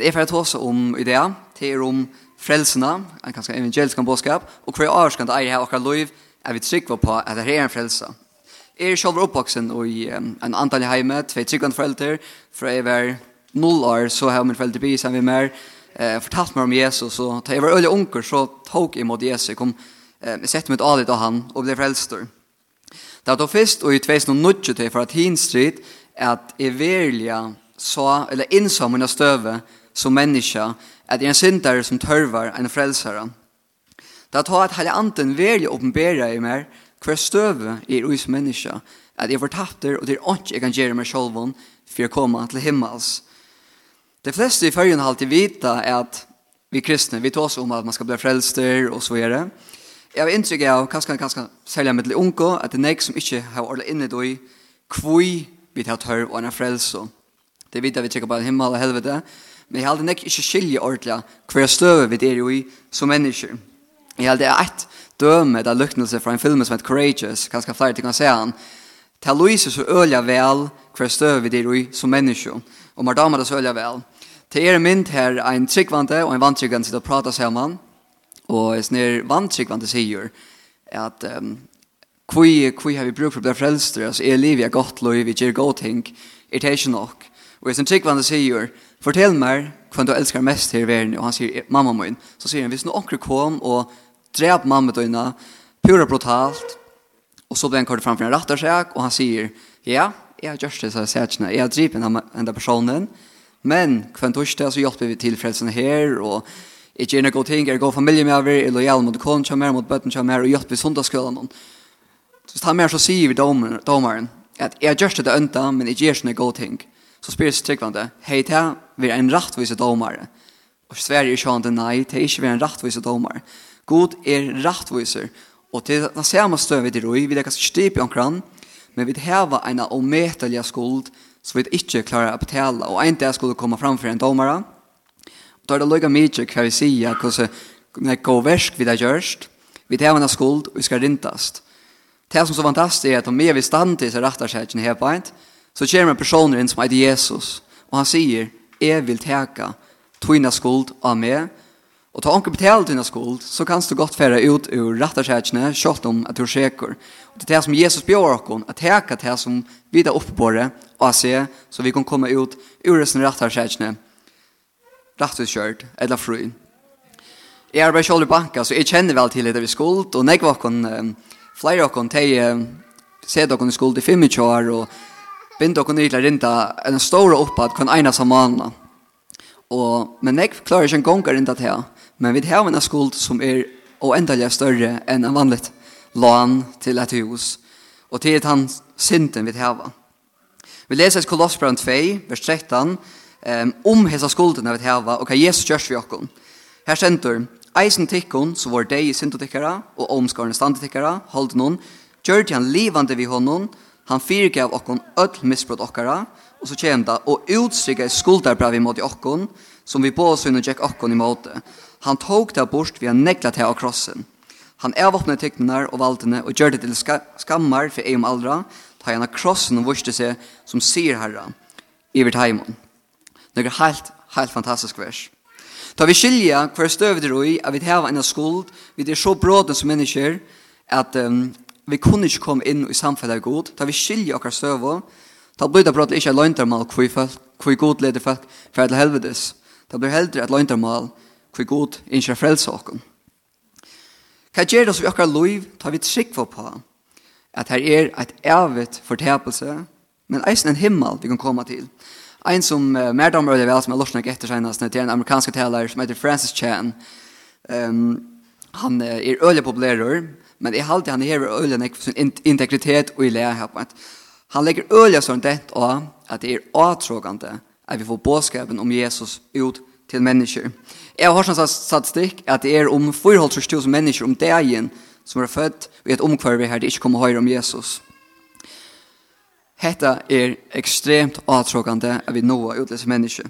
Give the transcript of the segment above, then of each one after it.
Det er for å ta seg om ideer, det er om frelsene, en ganske evangelisk bådskap, og hver år skal det eie her akkurat liv, er vi trygge på at det er en frelse. Jeg er selv oppvoksen i um, en antall hjemme, tve tryggende foreldre, fra jeg var null år, så har min foreldre bygd sammen med meg, eh, fortalt meg om Jesus, og da jeg var øye unker, så tok jeg mot Jesus, jeg kom, eh, jeg sette mitt alit av han, og ble frelster. Det var først, og i 2009 til for at hinstrid, at jeg virkelig så, eller innså mine støve, som människa att det är en syndare som törvar en frälsare. Det har tagit hela anden välja uppenbara i mig hver støve er ui som menneska, at jeg fortapter og det er ikke jeg kan gjøre meg selv for å komme til himmels. De fleste i førgen har alltid vita at vi kristne, vi tar oss om at man skal bli frelster og så er det. Jeg har inntrykk av, kanskje, kanskje særlig med til unge, at det er nek som ikke har ordet innet i hvor vi tar tørv og en frelse. Det vet vidt vi trykker på himmel og helvete, Men jeg hadde nek ikke skilje ordentlig hver støve vi er jo i som mennesker. Jeg hadde et døme da lyknelse fra en film som heter Courageous, kanskje flere ting kan se han, til Louise så ølja vel hver støve vi er jo i som mennesker, og mer damer det så ølja vel. Til er mynd her en tryggvante og en vantryggvante sitter og prater sammen, og en snir vantryggvante sier at um, Kvui, kvui har vi brug for å bli frelster, altså er livet er godt lov, vi gjør god ting, er det ikke nok. Og jeg som tryggvande sier, Fortell meg hva du elskar mest her i verden, og han sier, mamma min, så sier han, hvis noen kom og drep mamma døgna, pura brutalt, og så ble han kort framfor en rattarsak, og han sier, ja, jeg har gjort det, så jeg sier ikke, jeg har dripet den personen, men hva du ikke, så hjelper vi til frelsen her, og ikke gjerne god ting, er god familie med over, er lojal mot konen som er, mot bøtten som er, og hjelper vi sundagsskolen. Så tar mer så sier vi domaren, at jeg har gjort det ønta, men jeg gjør sånne god ting. Så spyrir sig tryggvande, hei, det er en rattvise domare. Og Sverige er sjående, nei, det er ikke en rattvise domare. God er rattviser, og til det samma stövet i roi, vi lekkast sig styp i omkran, men vi heva en omätliga skuld så vi ikke klarar å betala. og en dag skulle komma framför en domare. og da er det lika mykje hva vi säga hur gåvärsk vi har gjort. Vi häva en skuld och vi ska rintast. Det som är så fantastiskt är att om vi är vid stand till så rättar sig inte helt enkelt Så kommer en person inn som heter Jesus, og han sier, jeg vil teka tvina skuld av meg, og ta onker betale tøyna skuld, så kan du godt fære ut ur rattarskjætsene, kjølt om at du er sikker. Og det er det som Jesus bjør oss, at teka det som vi er oppe på det, og se, så vi kan komme ut ur resten rattarskjætsene, rattarskjørt, eller fru. Jeg arbeider selv i banka, så jeg kjenner vel til det vi skuld, og nekva oss, flere av oss, de ser dere skuld i 25 år, og binda okkur nýtla rinda en stor oppad kun kan som samanna. Og, men jeg klarer ikke en gonga rinda til men vi har en skuld som er oendelig større enn en vanligt lån til et hus, og til et han synden vi har. Vi leser Kolossbrand 2, vers 13, um, om hessa skulden vi har, og hva Jesus gjørs vi okkur. Her stendur, eisen tikkun, så var deg i syndotikkara, og omskårende standetikkara, holdt noen, gjør han livande vi honom, Han fyrgav okkon öll missbrott okkara, og så kjem og utstrykka i skuldarbrav imot i okkon, som vi på sunn og tjekk okkon imot det. Han tog det bort via nekla til av krossen. Han avåpnet teknenar og valtene og gjør det til ska skammar for eim aldra, ta han av krossen og vurste seg som sier herra, iver taimon. Det er helt, helt fantastisk vers. Ta vi skilja hver støvder ui, at vi har en skuld, vi er så bråden som mennesker, at um, vi kunne ikke komme inn i samfunnet av god, da vi skiljer okkar støv, da blir det brått ikke løgntermal hvor, folk, hvor god leder folk fra til helvedes. Da blir heldre et løgntermal hvor god ikke frelser okkar. Hva gjør det som vi okkar lov, da vi trygg for på at her er et evigt fortepelse, men eisen en himmel vi kan komme til. Ein som uh, mer damer øyler vel, som er lorsnak etter senast, det er en amerikansk taler som heter Francis Chan. Um, han uh, er øyler populærer, Men jeg halte han her øyla nek for sin integritet og i lea her. Han legger øyla sånn det og at det er avtråkande at vi får båskapen om Jesus ut til mennesker. Jeg har sånn statistikk at det er om 4.000 mennesker om dagen som er født i et omkvarve her det ikke kommer høyre om Jesus. Hetta er ekstremt avtråkande at vi nå utlese mennesker.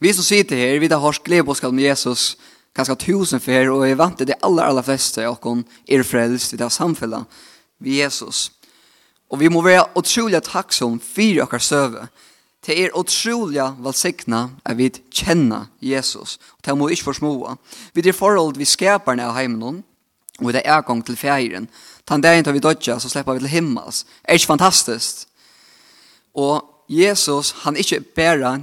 Vi som sitter her, vi har hørt glede om Jesus, ganska tusen fer och är vant det allra allra flesta och hon är frälst i det här samfället vid Jesus. Och vi må vara otroliga tacksam för och söver. Det är otroliga välsigna att vi känna Jesus. Det må vi inte försmåa. Vi är förhåll vi skapar när hemma någon och det är gång till fjärren. Tan där inte vi dodja så släpper vi till himmels. Det är fantastiskt. Och Jesus, han är inte bara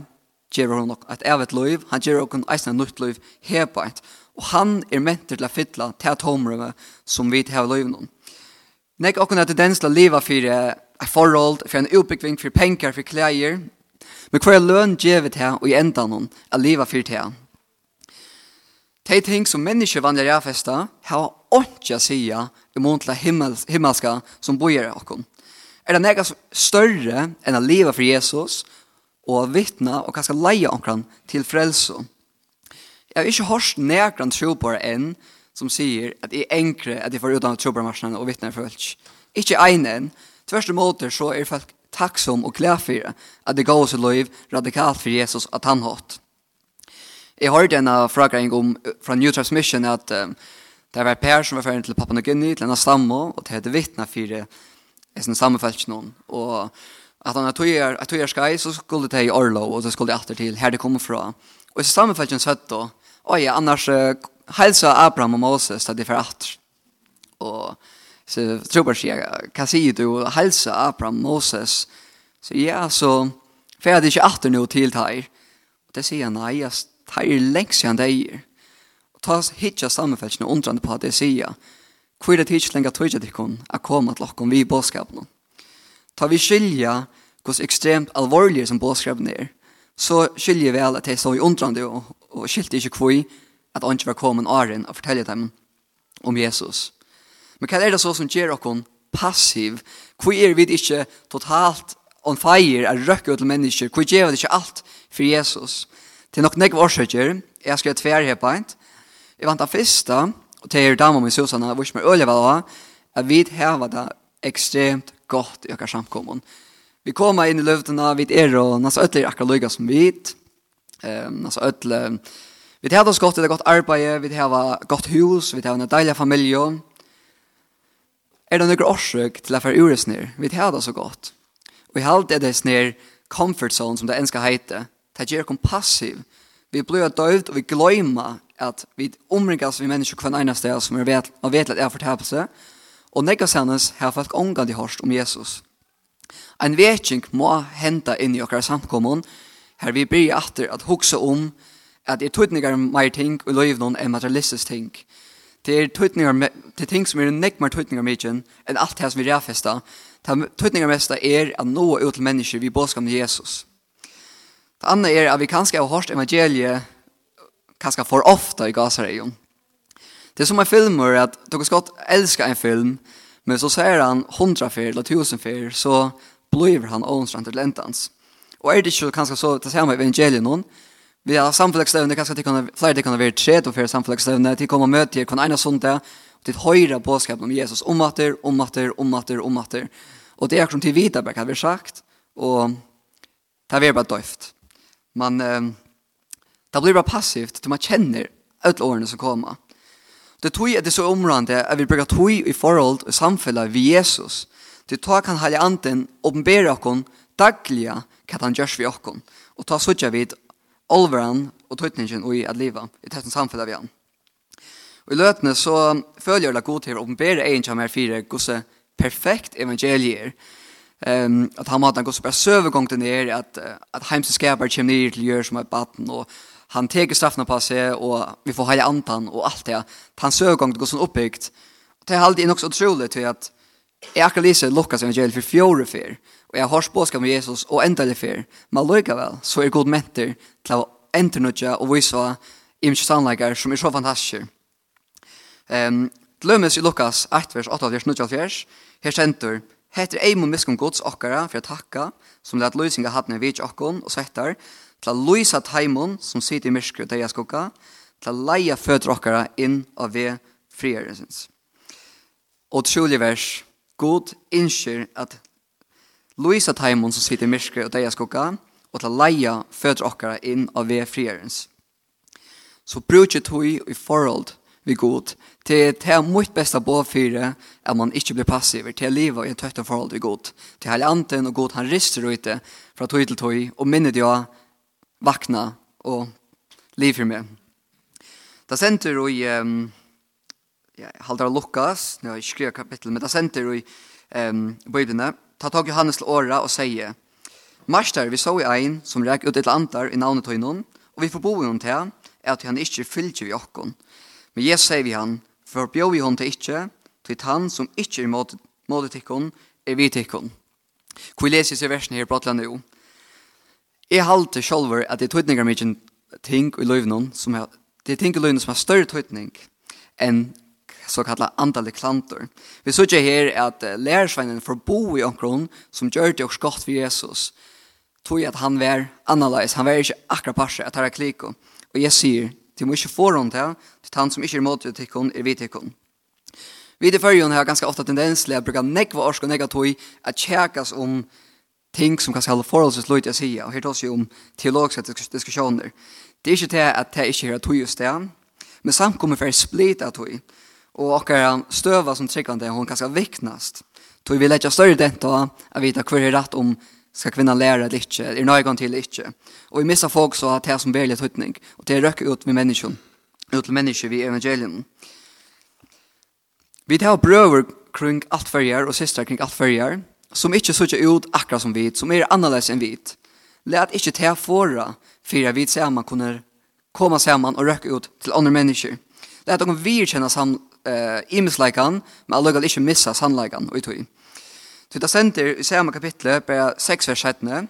gjør hon nok at evet liv, han ger okun eisna nytt liv her på et. Og han er ment til å fytla til at som vi ha liv noen. Nek okun er tendens til å leva for et forhold, for en utbyggving, for penger, for klær, Men hver løn gjør vi til og enda noen å leve for til. De ting som mennesker vandrer i avfesta har ikke å si i mån til himmels, himmelska som bojer okun. Er det nega større enn å leva for Jesus, og vittna og kanskje leie omkran til frelse. Jeg har ikke hørt nærkran tro på det enn som sier at jeg enkre at jeg får utan tro på marsjene og vittner folk. Ikke en enn. Tvers imot så er folk takksom og glad for at det gav seg liv radikalt for Jesus at han hatt. Jeg har hørt en fragreng om fra New Transmission at um, det var Per som var ferdig til Papua New Guinea, til en av stamme, og det heter vittna for det er sånn sammenfelt noen. Og At han er at tog er skai, så skulle det i Orlo, og så skulle det alltid til her det kommer fra. Og i sammenfellet søtt da, oi, annars uh, heilsa Abraham og Moses at de fer atter. Og så tror jeg sier, hva sier du, heilsa Abraham og Moses? Så ja, så fer jeg det ikke atter nå til teir. Og det sier han, nei, jeg teir lengst siden deir. Og ta hitja sammenfellet og undrande på at det sier, hvor er det tidslenge tog jeg til kun, at komme til okken vi i bådskapen. Ta vi skilja hos ekstremt alvorlige som bådskreven er, så skiljer vi alle at jeg så i undrande og, og skilte ikke kvoi at han ikke var kommet åren og fortelle dem om Jesus. Men hva er det så som gjør dere passiv? Hvor er vi ikke totalt on fire er røkke til mennesker? Hvor gjør vi ikke alt for Jesus? Til nok nek årsøkjer, jeg skal tver her på en. Jeg vant av første, og til er damer med Susanna, hvor som er øye vel av, at vi har det ekstremt godt i okkar samkommun. Vi kommer inn i løvdena, vi er og nasa öll er akkurat lykka som vi hit. Um, nasa öll, vi har oss godt, det er godt arbeid, vi har godt hus, vi har en deilig familie. Er det noen årsøk til at vi er? Vi har det så godt. Og i halvt er det snir comfort zone, som det enska heite. Det gjør kompassiv. Vi blir døvd, og vi gløymer at vi omringas vi mennesker hver eneste som er vet, og vet at jeg har fortapelse. seg og nekka sannes har folk ångandi hørst om Jesus. Ein veking må henta inn i okkara samkommun, her vi blir atter at hugsa om at det er tøytningar meir ting og loiv noen enn materialistisk ting. Det er tøytningar, til ting som er nekk meir tøytningar mykjen enn alt det som vi rafesta. Tøytningar mesta er at nå ut til mennesker vi båskam til Jesus. Det andre er at vi kanskje har hørt evangeliet kanskje for ofta i Gazareion. Det är som en film är att du ska älska en film men så säger han hundra fyr eller tusen fyr så blir han ånstrand till läntans. Och är det inte kanske så att det ser med evangelien någon vi har samfällighetsstövne kanskje att kan flere det kan være tre och fyra samfällighetsstövne till komma möte er kan ena sunda og til høyre påskapen om Jesus om at det om at det om at det om at det Og det er akkurat til vita back har vi sagt og det er bare döft. Men eh, det blir bara passivt til man kjenner alle årene som kommer. Det tog er det så omrande at vi brukar tog i forhold og samfella vi Jesus. Det tog kan halja anden åpenbæra oss dagliga hva han gjørs vi oss. Og ta suttja vid olveran og tøytningen i at liva i testen samfella vi han. Og i løtene så følger det god til å åpenbæra en som er fire gosse perfekt evangelier. Um, at han måtte gå så bare søvegång til nere at, at heimseskapar kommer nere til å gjøre som er baden og han teker straffna på seg, og vi får hela antan og alt det. Han sögång det går sånn uppbyggt. Och det er alltid nok så utrolig til at jeg akkurat lyser Lukas evangeliet for fjore fyr. og jeg har spåskan med Jesus og enda ändrar fyr. Men lika väl så er god mätter till att ändra något och visa imens sannleikar som er så fantastiska. Um, Glömmes i Lukas 1, vers 8, vers 9, vers. Her sentur, heter Eimon miskum gods okkara for å takka, som det at løysinga hadde en vits okkon og svettar, til å lyse teimen som sitter i myskere til jeg skukka, til å leie føtter dere inn av ved frierensens. Og trolig vers, God innskjer at lyse teimen som sitter i myskere til jeg skukka, og til å leie føtter dere inn av ved frierens. Så bruker tog i forhold vi god, til det er mitt beste båfyre at man ikke blir passiv, til å leve i en tøtt forhold vi god, til hele anten og god han rister ut det fra tog til tog, og minner minnet jeg vakna og liv for meg. Da senter vi, um, ja, halvdar Lukas, når jeg skrevet kapittel, men da senter vi um, Bibelene, ta tag Johannes til året og sier, Marster, vi så i ein som rek ut et antar i navnet tøynon, og vi får bo i noen til, er at han ikke fylgje vi okkon. Men Jesus sier vi han, for bjør vi hon til ikke, til han som ikke er måte tikkon, er vi tikkon. Hvor leser seg versen her i jo? Jeg halte sjølver at det er tøytninger mye ting i løyvnån, som er, det er ting i løyvnån som har større tøytning enn så kallar andalig klantor. Vi såg her at lærersveinen får bo i omkron som gjør det også godt for Jesus. Tog at han var annerledes, han var ikke akkurat parser at her er kliko. Og jeg sier, de må ikke få rundt her, til han som ikke er mot til hun, er vi til hun. Vi til førjen har ganske ofte tendens til å bruke nekva orsk og nekva tog at tjekas om um ting som kanskje holder forholdsvis løyt jeg sier, og her tås jo om teologiske diskusjoner. Det er ikke til at det ikke er tog just det, men samkommer for split av tog, og akkurat støva som tryggande, hun kanskje viknast. Tog vi letja større dent av å vite hva er rett om skal kvinna lära eller ikke, er nøygan til inte. ikke. Og vi missar folk så at det er som berlig tøytning, og det er røkker ut med menneskjon, ut til mennesker vi evangelien. Vi tar brøver kring alt fyrir og systrar kring alt fyrir, som ikke sutja ut akkurat som vit, som er annerledes enn vit. Lät ikke te fora for at vi sammen kunne komme sammen og røkke ut til andre mennesker. Lät dere virkjenne sammen eh imsleikan, men allugal ikkje missa sannleikan og tøy. Så det sender i samme kapitlet, bare 6 vers 17,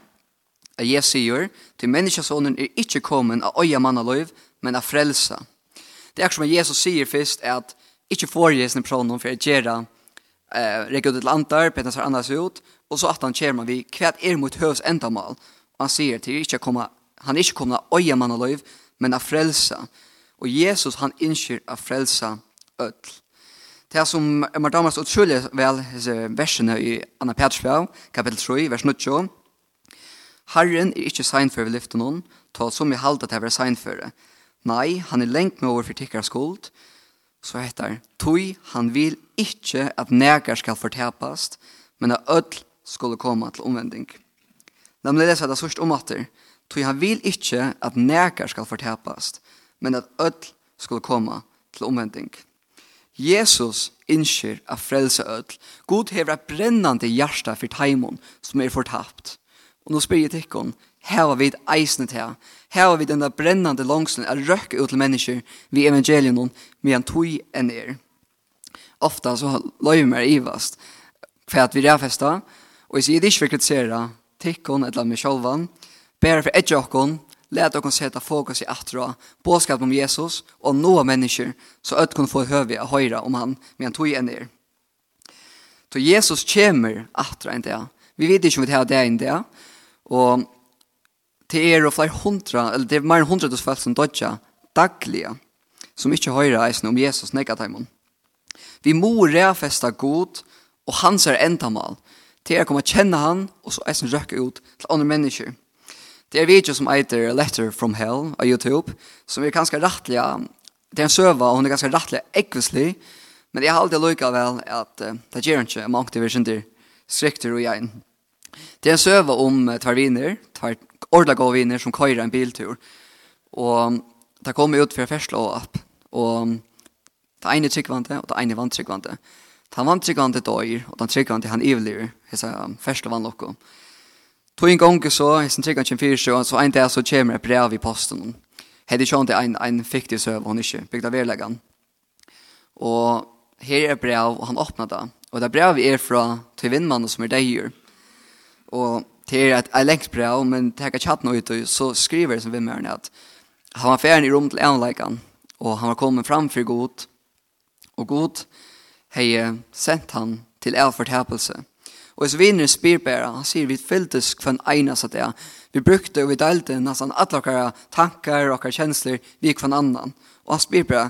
at Jesus sier, til menneskesånen er ikke kommet av øya mannaløyv, men av frelsa. Det er som Jesus sier først, at ikke får Jesus en pronom for å gjøre eh räcker ut ett lantar, petar sig annars ut och så att han kör man vi kvärt er mot hövs ändamål. Han ser till inte komma han är inte komma oja man och men att frälsa. Och Jesus han inkyr att frälsa öll. Det som man damas vel väl versene i Anna Petersbrev, kapitel 3, vers 9. Herren er ikke sein for vi lyfte noen, ta som i halda til å være sein for det. Nei, han er lengt med over for tikkere skuld, så heter, tog han vil ikke at nægar skal fortapast, men at ødel skulle komme til omvending. La meg lese det sørst om atter, Tui, han vil ikke at nægar skal fortapast, men at ødel skulle komme til omvending. Jesus innskjer av frelse ødel. God hever et brennende hjerte for taimon som er fortapt. Og nå spyr jeg tikkon, her har vi et eisende til. Her har vi den brennende langsen av røkke ut til mennesker vi evangelien, medan tog enn er ofta så löjer mer ivast för att vi är festa och i sig det inte kritisera tikkon eller med självan ber för ett jockon lät oss sätta fokus i att dra budskapet om Jesus och nå människor så att kunna få höra och höra om han med en tog igen er. Så Jesus kommer attra inte jag. Vi vet inte om vi här det en inte Och det är och flera hundra, eller det är mer än hundra som dödja dagliga som inte höra om Jesus negativt. Vi må ræfesta god og hans er endamal til er kommer kjenne han og så är røkke ut til andre mennesker. Det er video som eiter Letter from Hell av YouTube som er ganske rettelig det er en søva og hun er ganske rettelig ekvislig men jeg har alltid lykka vel at uh, det gjør ikke om aktive synder skrikter og jeg. Det er en søva om uh, tver viner, tver ordla gode viner som køyrer en biltur og det kommer ut fra og opp og Det ene tryggvante, og det ene vantryggvante. Det vantryggvante døyr, og det tryggvante han evliger, hessa første vannlokko. Tog en gang så, hessen tryggvante kjem fyrir så en dag så kommer et brev i posten. Hedde kjønt det en, en fiktig søv, hon ikke, bygd av verleggan. Og her er brev, og han åpna det. Og det brev er fra til vindmannen som er deir. Og det er et et lengt brev, men det er ikke hatt noe ut, så skriver det som vindmannen at han var ferdig i rom til enleggan, og han var kommet fram for godt, og god hei sendt han til av fortapelse. Og hvis vinner spyr bare, han sier vi fylltes kvann einas at det. Vi brukte og vi delte nesten alle våre tankar og våre kjensler vi kvann annan. Og han spyr bare,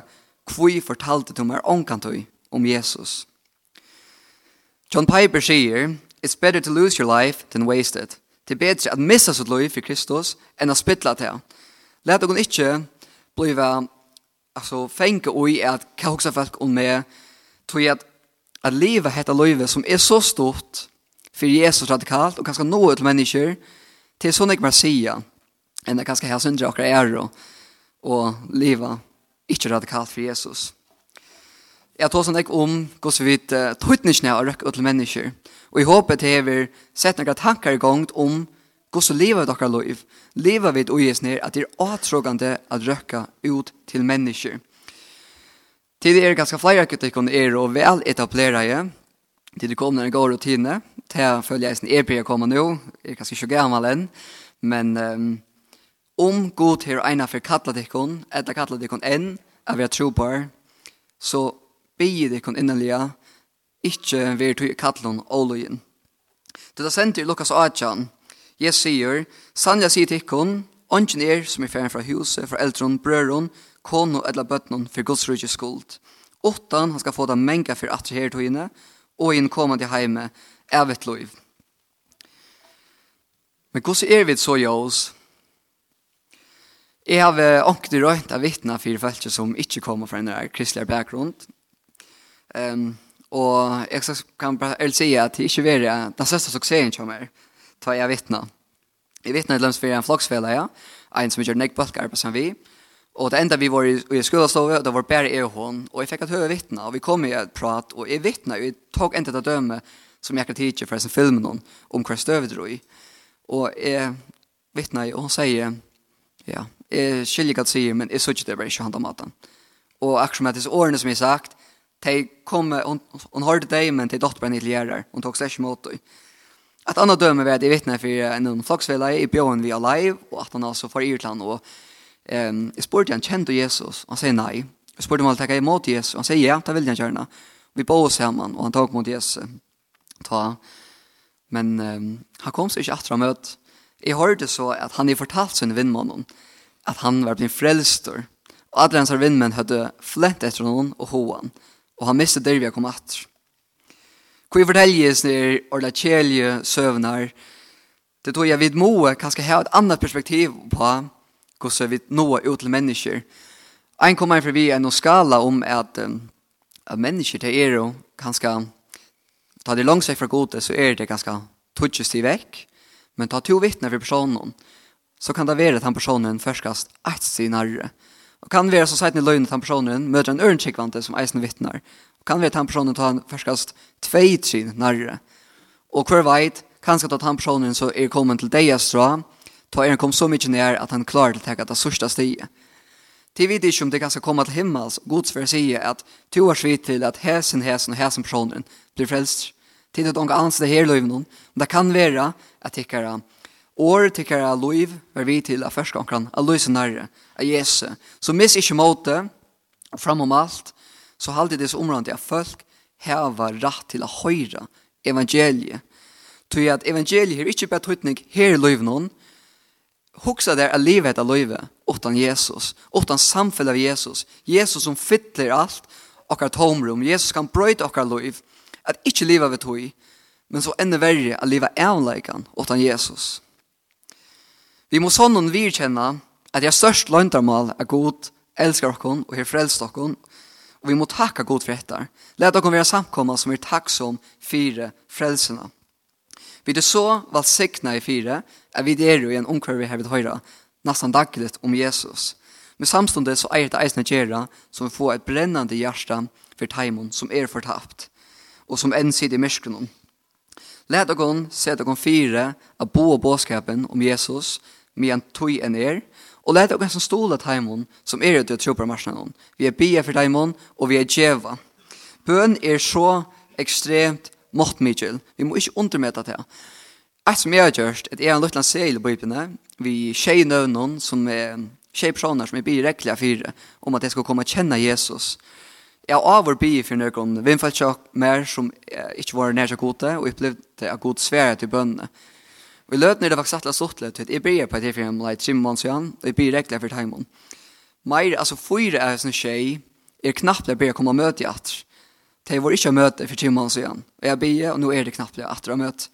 vi fortalte til meg omkantøy om Jesus? John Piper sier, It's better to lose your life than waste it. Det er bedre at missa sitt liv for Kristus enn å spytla til. Læt dere ikke blive alltså fänka oj att kalksa folk om med tror jag att att leva heter löve som är så stort för Jesus radikalt och ganska nå ut till människor till såna jag säga än det ganska här syndra och är och leva inte radikalt för Jesus. Jag tar sån ek om hur vi vet trycknisnär och rök till människor. Och i hoppas att det har sett några tankar igång om Gå så lever dere liv. Lever vid ojes ner at det er avtråkende at røkka ut til mennesker. Til det er ganske flere kritikken er og vel etablerer jeg. Til det kommer en god rutine. Til følger jeg sin erpere kommer nå. Jeg er ganske ikke gammel enn. Men um, om god til å ena for kattlet ikon, etter kattlet ikon enn, er vi tro på her, så bygger ikon innelige, ikke vi er tog kattlet og løyen. Det er sendt i Lukas 18, Jeg sier, «Sanja sier til ikon, ongen er som er ferdig fra huset, fra eldron, brøron, kono eller bøtnon for Guds rydde skuld. Åttan han skal få det menga for at her togene, og inn kommande heime, evet lov. Men hvordan er vi så jås? Jeg har ångte røynt av vittna for folk som ikke kommer fra en kristelig bakgrunn. Um, og jeg kan bare ærlig si at det ikke er den største suksessen som er ta jeg vittna. Jeg vittna et løms for en floksfelle, ja. En som gjør nek bølgarbeid som vi. Og det enda vi var i, i skolastove, det var bare jeg og hun. Og jeg fikk et høy vittna, og vi kom i et prat, og jeg vittna, og jeg tok enda til døme som jeg kan tidsje for en film om, om hva støv dro i. Og jeg vittna, og hun sier, ja, jeg skiljer ikke at sier, men jeg sier det bare ikke handa maten. Og akkurat med disse årene som jeg sagt, de kom, hun, hun hørte deg, men de datt bare ned til gjerder. Hun tok seg ikke mot deg. Et annet døme döme at jeg vittne for en flocksvela i bjøen vi live, og at han altså får Irland og ehm jag spurte han kände Jesus han säger nej. Jag spurte om han tacka emot Jesus han säger ja, det vill jag gärna. Vi bor oss hemma och han tog mot Jesus. Ta. Men um, han kom sig inte att möt. Jag hörde så att han i fortalt sin vinnmannen att han var blivit frälstor. Och alla hans vinnmän hade flätt efter honom och hoan. Och han miste där vi kom att. Kvi forteljes når orla kjelje søvnar, det tog jeg vid moe kanskje ha et annet perspektiv på hvordan vi nå ut til mennesker. Ein kommer inn for vi en skala om at, at mennesker til er og kanskje ta det langt seg fra gode, så er det ganske tutsis til vekk. Men ta to vittne for personen, så kan det være at han personen førskast et sinarre. Mm Og kan være så sett i løgnet han personen møter en ørnskikkvante som eisen vittnar. Og kan være at han personen tar han ferskast tvei sin nærre. Og hver veit, kanskje at han personen så er kommet til deg stra, ta er han kom så mykje nær at han klarer til å ta det sørste stiget. Til vi ikke om det kan komme til himmels, Guds for å si at to år svitt til at hesen, hesen og hesen personen blir frelst. Til at noen annet det her løyvnån, men det kan være at tikkere år, tikkere løyv, var vi til at først kan han løse nærre av Jesu. Så miss ikke måte, fram om alt, så halte det så området at folk heva rett til å høyre evangeliet. Tog at evangeliet er ikke bare tøytning her i løyven noen, Huxa der at livet av livet utan Jesus, utan samfunnet av Jesus. Jesus som fytler alt okkar tomrum. Jesus kan brøyta okkar liv. At ikkje liva vi tog, men så enda verre at liva avleikan utan Jesus. Vi må sånn virkjenne at jeg størst løntarmal er god, elskar okkon og her frelst okkon, og vi må takka god for etter. Let okkon være samkomma som er takksom fire frelsena. Vi det så valsikna i fire, er vi der jo i en omkvarvi har vidt høyra, nesten dagligt om Jesus. Men samstundet så eier det eisne gjerra som vi får et brennande hjärsta for taimon som er fortapt, og som enn sitt i myskronom. Let okkon at okkon fire av bo og båskapen om Jesus, med en tøy enn er, Og leta oss som stola taimon som er ute og tro på marsjonen. Vi er bia for taimon, og vi er djeva. Bøn er så ekstremt måttmikkel. Vi må ikke undermeta det. Et som jeg har gjort, et er en luttland seil i bøypene, vi tjej nøvnån som er tjej personer som er bia rekla fire, om at jeg skal komme og kjenne Jesus. Jeg har avår bia for nøkron, vimfalt sjokk mer som ikke var nær så gode, og opplevde at god svære til bønene. Og i løten er det faktisk atlas sottlet, at jeg blir på et herfra med Trim Monsian, og jeg blir regler for Taimon. Meir, altså fyra er sånn tjej, er knappt jeg ber å komme og møte i atter. Det var ikke å møte for Trim Monsian, og jeg blir, og nå er det knappt jeg atter å møte.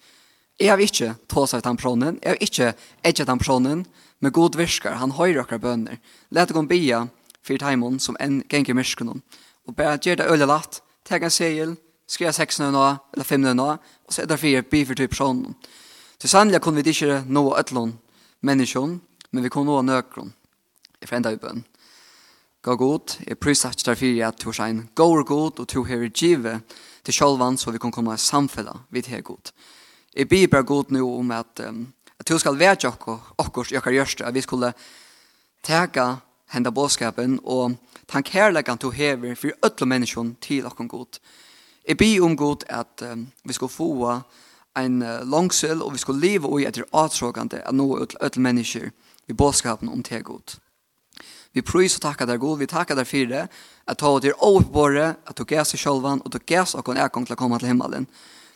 Jeg har ikke tås av den pronen, jeg har ikke edget den pronen, med god virskar, han høyre akkurat bønner. Let dere bia for Taimon som en genger myrskunum. og bare gjør det øye latt, teg en segel, skriva 6 nå, eller 5 nå, og så er det fire bi for til personen. Så sannelig kunne vi ikke nå ætlån menneskjon, men vi kunne nå nøkron. Jeg frenda i bønn. Gå god, jeg prysat der fyrir at du er en god god, og du har givet til sjolvan, så vi kan komme i samfella vid her god. Jeg blir bare god nå om at, um, at du skal være okkur, okkur, jokkar gjørste, at vi skulle tega henda bådskapen og tan kærlegan du hever for øtlo menneskjon til okkur god. Jeg blir om god at um, vi skal få en uh, langsel, og vi skulle leve i etter atråkande av noe ødel mennesker i bådskapen om det godt. Vi prøys og takkar deg god, vi takkar deg for det, at ta til overbåre, at du gæs i sjolvan, og du gæs og en ekong til å komme til himmelen.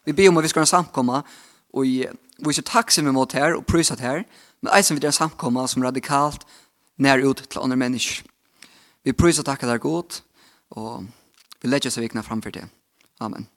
Vi ber om at vi skal samkomma, og vi er takksomme mot her, og prøys her, men eisen vi der samkomma som radikalt nær ut til andre mennesker. Vi prøys og takkar deg god, og vi legger seg vikna framfor det. Amen.